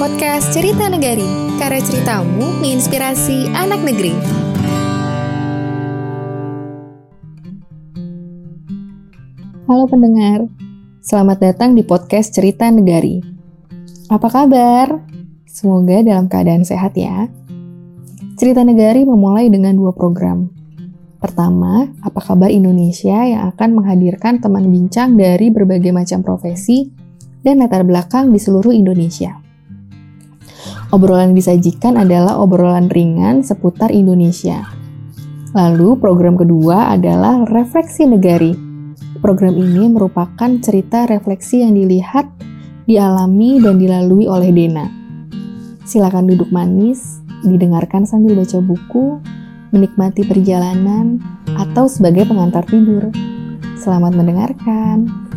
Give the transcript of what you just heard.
podcast Cerita Negari, karena ceritamu menginspirasi anak negeri. Halo pendengar, selamat datang di podcast Cerita Negari. Apa kabar? Semoga dalam keadaan sehat ya. Cerita Negari memulai dengan dua program. Pertama, apa kabar Indonesia yang akan menghadirkan teman bincang dari berbagai macam profesi dan latar belakang di seluruh Indonesia. Obrolan yang disajikan adalah obrolan ringan seputar Indonesia. Lalu program kedua adalah Refleksi Negari. Program ini merupakan cerita refleksi yang dilihat, dialami, dan dilalui oleh Dena. Silakan duduk manis, didengarkan sambil baca buku, menikmati perjalanan, atau sebagai pengantar tidur. Selamat mendengarkan.